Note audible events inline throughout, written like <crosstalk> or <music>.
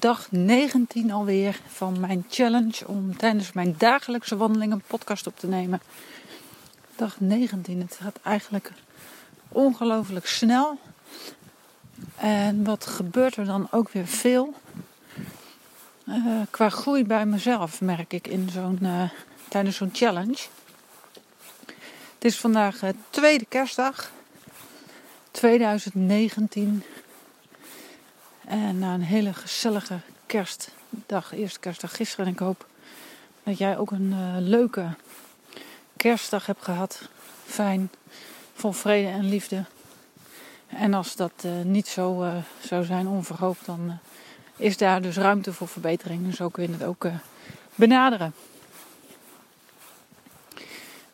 dag 19 alweer van mijn challenge om tijdens mijn dagelijkse wandeling een podcast op te nemen. Dag 19, het gaat eigenlijk ongelooflijk snel. En wat gebeurt er dan ook weer veel? Uh, qua groei bij mezelf merk ik in zo'n, uh, tijdens zo'n challenge. Het is vandaag uh, tweede kerstdag 2019. En na een hele gezellige kerstdag, eerste kerstdag gisteren. En ik hoop dat jij ook een uh, leuke kerstdag hebt gehad. Fijn, vol vrede en liefde. En als dat uh, niet zo uh, zou zijn, onverhoopt, dan is daar dus ruimte voor verbetering. En zo kun je het ook benaderen.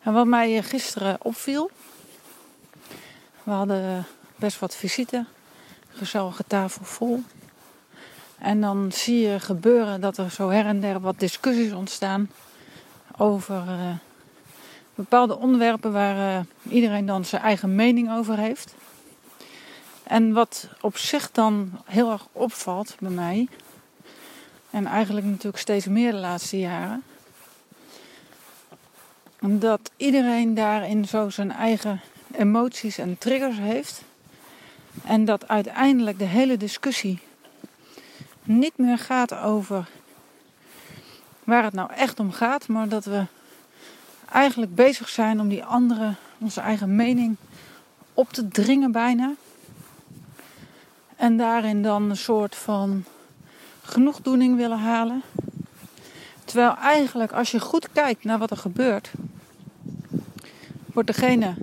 En wat mij gisteren opviel, we hadden best wat visite gezellige tafel vol. En dan zie je gebeuren dat er zo her en der wat discussies ontstaan over uh, bepaalde onderwerpen waar uh, iedereen dan zijn eigen mening over heeft. En wat op zich dan heel erg opvalt bij mij, en eigenlijk natuurlijk steeds meer de laatste jaren, dat iedereen daarin zo zijn eigen emoties en triggers heeft. En dat uiteindelijk de hele discussie niet meer gaat over waar het nou echt om gaat, maar dat we eigenlijk bezig zijn om die andere, onze eigen mening op te dringen bijna. En daarin dan een soort van genoegdoening willen halen. Terwijl eigenlijk als je goed kijkt naar wat er gebeurt, wordt degene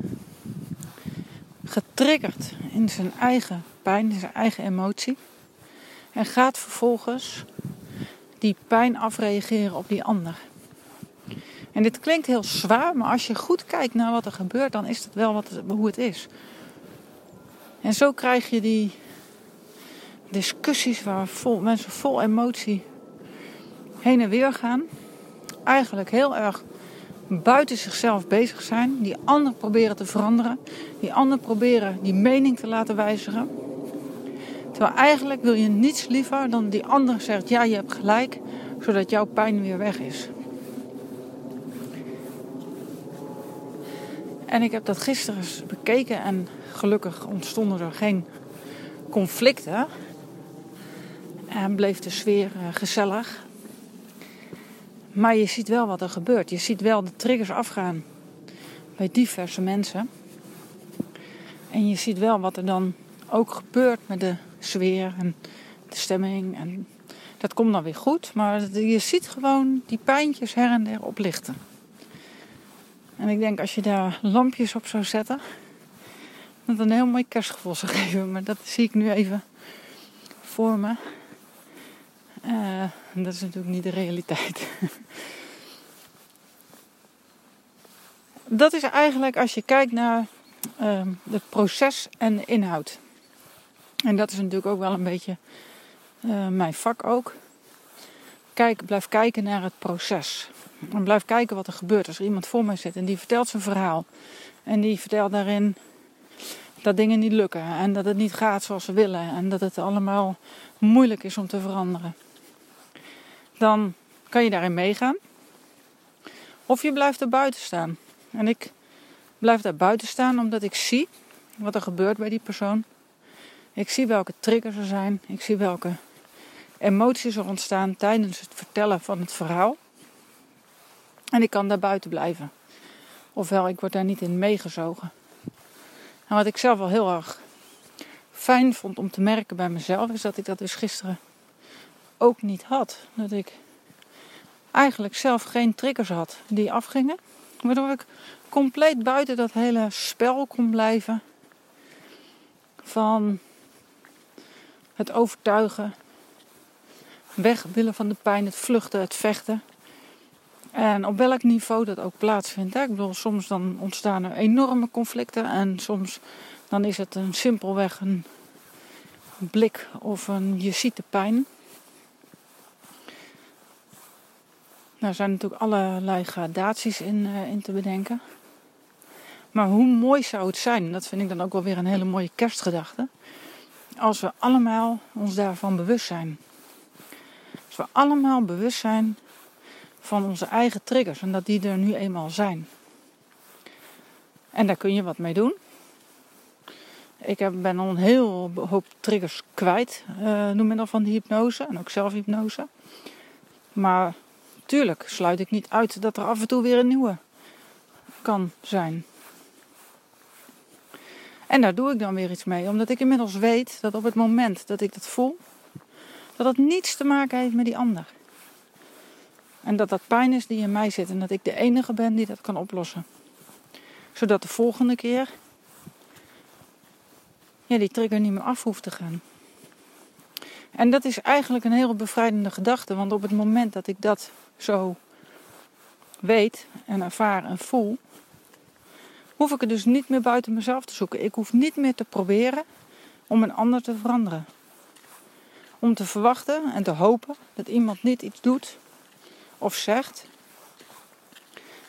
getriggerd in zijn eigen pijn, in zijn eigen emotie. En gaat vervolgens die pijn afreageren op die ander. En dit klinkt heel zwaar, maar als je goed kijkt naar wat er gebeurt, dan is het wel wat, hoe het is. En zo krijg je die discussies waar vol, mensen vol emotie heen en weer gaan. Eigenlijk heel erg buiten zichzelf bezig zijn, die ander proberen te veranderen, die ander proberen die mening te laten wijzigen. Terwijl eigenlijk wil je niets liever dan die ander zegt ja, je hebt gelijk, zodat jouw pijn weer weg is. En ik heb dat gisteren eens bekeken en gelukkig ontstonden er geen conflicten. En bleef de sfeer eh, gezellig. Maar je ziet wel wat er gebeurt. Je ziet wel de triggers afgaan bij diverse mensen. En je ziet wel wat er dan ook gebeurt met de sfeer en de stemming. En dat komt dan weer goed. Maar je ziet gewoon die pijntjes her en der oplichten. En ik denk als je daar lampjes op zou zetten, dat een heel mooi kerstgevoel zou <laughs> geven. Maar dat zie ik nu even voor me. Uh, dat is natuurlijk niet de realiteit. <laughs> dat is eigenlijk als je kijkt naar uh, het proces en de inhoud. En dat is natuurlijk ook wel een beetje uh, mijn vak ook. Kijk, blijf kijken naar het proces. En blijf kijken wat er gebeurt. Als er iemand voor mij zit en die vertelt zijn verhaal. En die vertelt daarin dat dingen niet lukken. En dat het niet gaat zoals ze willen. En dat het allemaal moeilijk is om te veranderen dan kan je daarin meegaan. Of je blijft er buiten staan. En ik blijf daar buiten staan omdat ik zie wat er gebeurt bij die persoon. Ik zie welke triggers er zijn. Ik zie welke emoties er ontstaan tijdens het vertellen van het verhaal. En ik kan daar buiten blijven. Ofwel, ik word daar niet in meegezogen. En wat ik zelf wel heel erg fijn vond om te merken bij mezelf, is dat ik dat dus gisteren ook niet had. Dat ik eigenlijk zelf geen triggers had die afgingen. Waardoor ik compleet buiten dat hele spel kon blijven. Van het overtuigen, weg willen van de pijn, het vluchten, het vechten. En op welk niveau dat ook plaatsvindt. Ik bedoel, soms dan ontstaan er enorme conflicten en soms dan is het een simpelweg een blik of een je ziet de pijn. Nou, zijn natuurlijk allerlei gradaties in, uh, in te bedenken. Maar hoe mooi zou het zijn, dat vind ik dan ook wel weer een hele mooie kerstgedachte, als we allemaal ons daarvan bewust zijn. Als we allemaal bewust zijn van onze eigen triggers en dat die er nu eenmaal zijn. En daar kun je wat mee doen. Ik ben al een heel hoop triggers kwijt uh, door middel van die hypnose en ook zelfhypnose. Maar tuurlijk sluit ik niet uit dat er af en toe weer een nieuwe kan zijn. En daar doe ik dan weer iets mee, omdat ik inmiddels weet dat op het moment dat ik dat voel, dat het niets te maken heeft met die ander. En dat dat pijn is die in mij zit en dat ik de enige ben die dat kan oplossen. Zodat de volgende keer ja, die trigger niet meer af hoeft te gaan. En dat is eigenlijk een heel bevrijdende gedachte, want op het moment dat ik dat zo weet en ervaar en voel, hoef ik het dus niet meer buiten mezelf te zoeken. Ik hoef niet meer te proberen om een ander te veranderen. Om te verwachten en te hopen dat iemand niet iets doet of zegt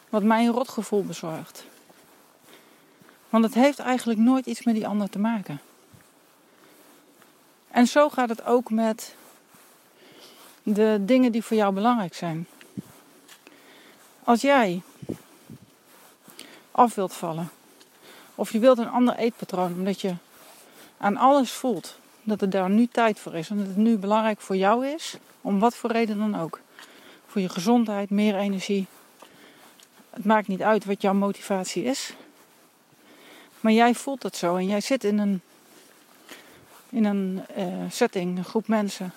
wat mij een rotgevoel bezorgt. Want het heeft eigenlijk nooit iets met die ander te maken. En zo gaat het ook met de dingen die voor jou belangrijk zijn. Als jij af wilt vallen, of je wilt een ander eetpatroon, omdat je aan alles voelt dat er daar nu tijd voor is en dat het nu belangrijk voor jou is, om wat voor reden dan ook. Voor je gezondheid, meer energie. Het maakt niet uit wat jouw motivatie is. Maar jij voelt het zo en jij zit in een, in een uh, setting, een groep mensen,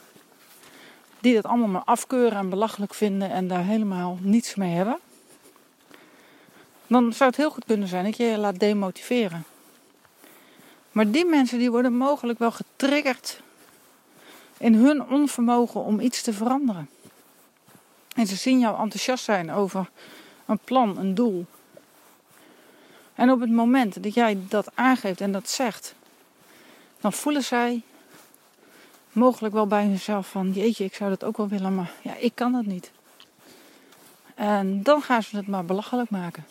die dat allemaal maar afkeuren en belachelijk vinden en daar helemaal niets mee hebben. Dan zou het heel goed kunnen zijn dat je je laat demotiveren. Maar die mensen die worden mogelijk wel getriggerd in hun onvermogen om iets te veranderen. En ze zien jou enthousiast zijn over een plan, een doel. En op het moment dat jij dat aangeeft en dat zegt, dan voelen zij mogelijk wel bij hunzelf van, jeetje, ik zou dat ook wel willen, maar ja, ik kan dat niet. En dan gaan ze het maar belachelijk maken.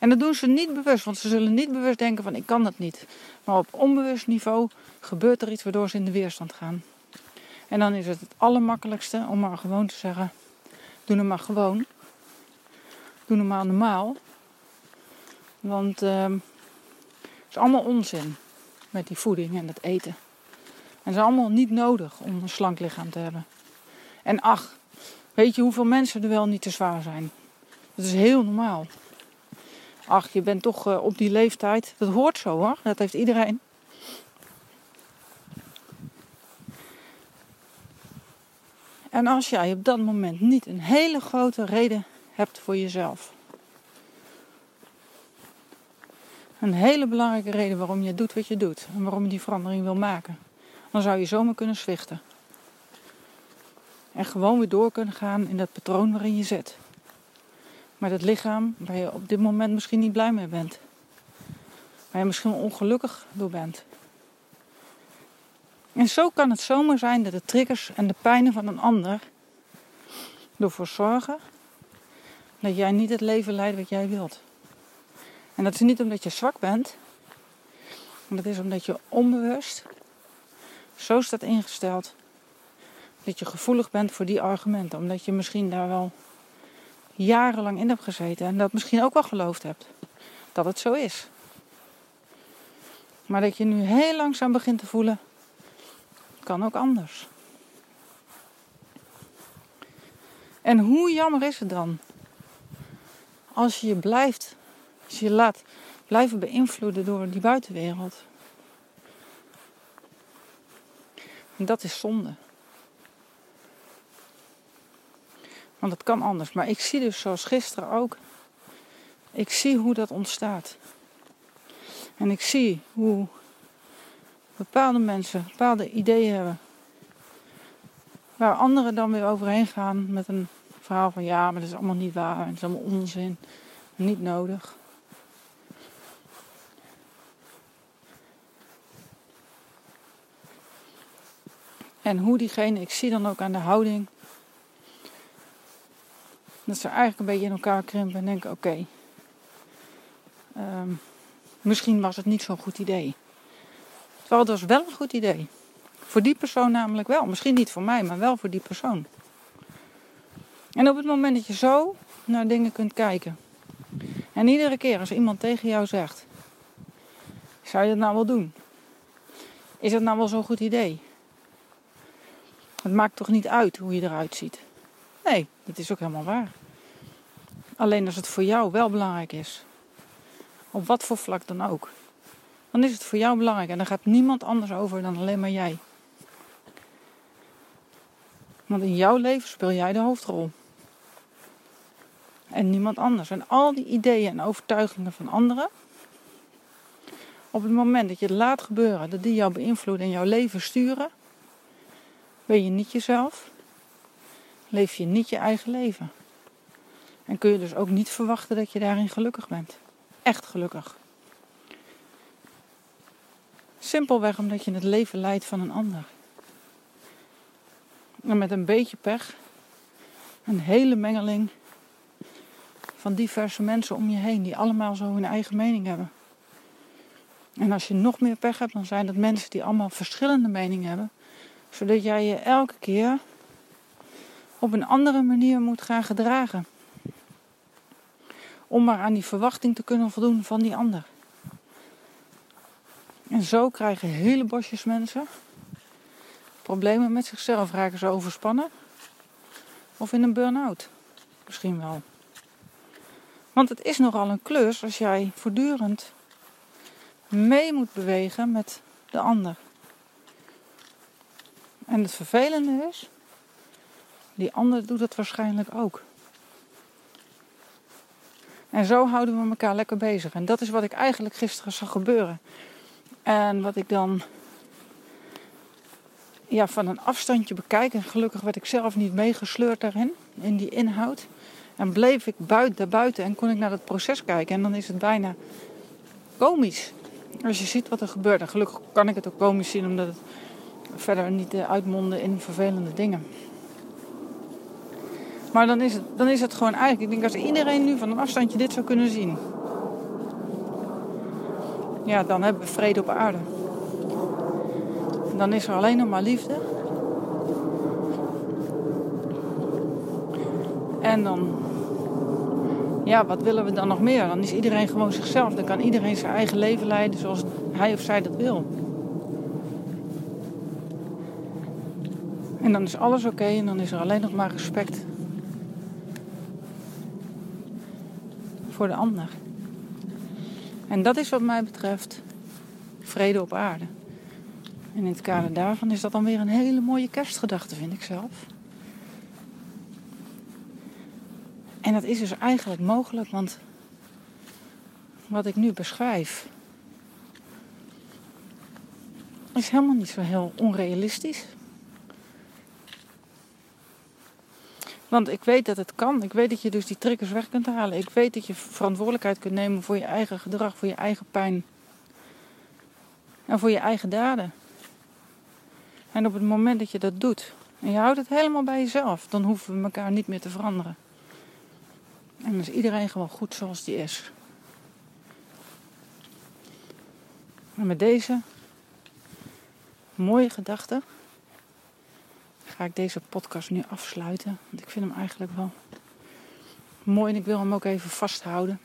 En dat doen ze niet bewust, want ze zullen niet bewust denken van ik kan dat niet. Maar op onbewust niveau gebeurt er iets waardoor ze in de weerstand gaan. En dan is het het allermakkelijkste om maar gewoon te zeggen, doe het maar gewoon. Doe het maar normaal. Want uh, het is allemaal onzin met die voeding en het eten. En het is allemaal niet nodig om een slank lichaam te hebben. En ach, weet je hoeveel mensen er wel niet te zwaar zijn? Dat is heel normaal. Ach, je bent toch uh, op die leeftijd. Dat hoort zo hoor, dat heeft iedereen. En als jij op dat moment niet een hele grote reden hebt voor jezelf. Een hele belangrijke reden waarom je doet wat je doet en waarom je die verandering wil maken. Dan zou je zomaar kunnen zwichten. En gewoon weer door kunnen gaan in dat patroon waarin je zit. Maar dat lichaam waar je op dit moment misschien niet blij mee bent. Waar je misschien ongelukkig door bent. En zo kan het zomaar zijn dat de triggers en de pijnen van een ander ervoor zorgen dat jij niet het leven leidt wat jij wilt. En dat is niet omdat je zwak bent, maar dat is omdat je onbewust zo staat ingesteld dat je gevoelig bent voor die argumenten. Omdat je misschien daar wel jarenlang in hebt gezeten en dat misschien ook wel geloofd hebt dat het zo is. Maar dat je nu heel langzaam begint te voelen, kan ook anders. En hoe jammer is het dan als je je blijft, je laat blijven beïnvloeden door die buitenwereld. En dat is zonde. Want het kan anders. Maar ik zie dus zoals gisteren ook. Ik zie hoe dat ontstaat. En ik zie hoe bepaalde mensen bepaalde ideeën hebben. Waar anderen dan weer overheen gaan met een verhaal van ja, maar dat is allemaal niet waar. Het is allemaal onzin. Niet nodig. En hoe diegene, ik zie dan ook aan de houding dat ze eigenlijk een beetje in elkaar krimpen en denken: oké, ehm, misschien was het niet zo'n goed idee. Terwijl het was wel een goed idee. Voor die persoon namelijk wel. Misschien niet voor mij, maar wel voor die persoon. En op het moment dat je zo naar dingen kunt kijken. En iedere keer als iemand tegen jou zegt: Zou je dat nou wel doen? Is dat nou wel zo'n goed idee? Het maakt toch niet uit hoe je eruit ziet? Nee, dat is ook helemaal waar. Alleen als het voor jou wel belangrijk is, op wat voor vlak dan ook, dan is het voor jou belangrijk en dan gaat niemand anders over dan alleen maar jij. Want in jouw leven speel jij de hoofdrol. En niemand anders. En al die ideeën en overtuigingen van anderen, op het moment dat je het laat gebeuren, dat die jou beïnvloeden en jouw leven sturen, ben je niet jezelf, leef je niet je eigen leven. En kun je dus ook niet verwachten dat je daarin gelukkig bent. Echt gelukkig. Simpelweg omdat je het leven leidt van een ander. En met een beetje pech, een hele mengeling van diverse mensen om je heen die allemaal zo hun eigen mening hebben. En als je nog meer pech hebt, dan zijn dat mensen die allemaal verschillende meningen hebben, zodat jij je elke keer op een andere manier moet gaan gedragen. Om maar aan die verwachting te kunnen voldoen van die ander. En zo krijgen hele bosjes mensen problemen met zichzelf, raken ze overspannen. Of in een burn-out. Misschien wel. Want het is nogal een klus als jij voortdurend mee moet bewegen met de ander. En het vervelende is, die ander doet het waarschijnlijk ook. En zo houden we elkaar lekker bezig. En dat is wat ik eigenlijk gisteren zag gebeuren. En wat ik dan ja, van een afstandje bekijk. En gelukkig werd ik zelf niet meegesleurd daarin, in die inhoud. En bleef ik buiten, buiten en kon ik naar het proces kijken. En dan is het bijna komisch. Als je ziet wat er gebeurt. En gelukkig kan ik het ook komisch zien, omdat het verder niet eh, uitmonden in vervelende dingen. Maar dan is, het, dan is het gewoon eigenlijk, ik denk als iedereen nu van een afstandje dit zou kunnen zien. Ja, dan hebben we vrede op aarde. Dan is er alleen nog maar liefde. En dan, ja, wat willen we dan nog meer? Dan is iedereen gewoon zichzelf. Dan kan iedereen zijn eigen leven leiden zoals hij of zij dat wil. En dan is alles oké en dan is er alleen nog maar respect voor de ander. En dat is wat mij betreft vrede op aarde. En in het kader daarvan is dat dan weer een hele mooie kerstgedachte, vind ik zelf. En dat is dus eigenlijk mogelijk, want wat ik nu beschrijf is helemaal niet zo heel onrealistisch. Want ik weet dat het kan. Ik weet dat je dus die triggers weg kunt halen. Ik weet dat je verantwoordelijkheid kunt nemen voor je eigen gedrag, voor je eigen pijn. En voor je eigen daden. En op het moment dat je dat doet, en je houdt het helemaal bij jezelf, dan hoeven we elkaar niet meer te veranderen. En dan is iedereen gewoon goed zoals die is. En met deze mooie gedachten ga ik deze podcast nu afsluiten. Want ik vind hem eigenlijk wel mooi en ik wil hem ook even vasthouden.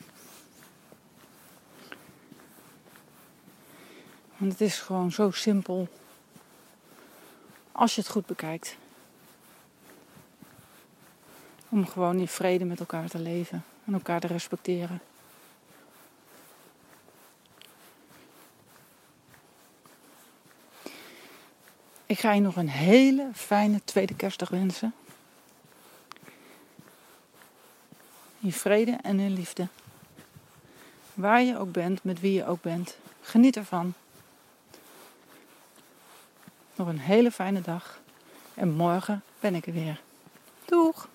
Want het is gewoon zo simpel als je het goed bekijkt. Om gewoon in vrede met elkaar te leven en elkaar te respecteren. Ik ga je nog een hele fijne tweede kerstdag wensen. In vrede en in liefde. Waar je ook bent, met wie je ook bent. Geniet ervan. Nog een hele fijne dag. En morgen ben ik er weer. Doeg!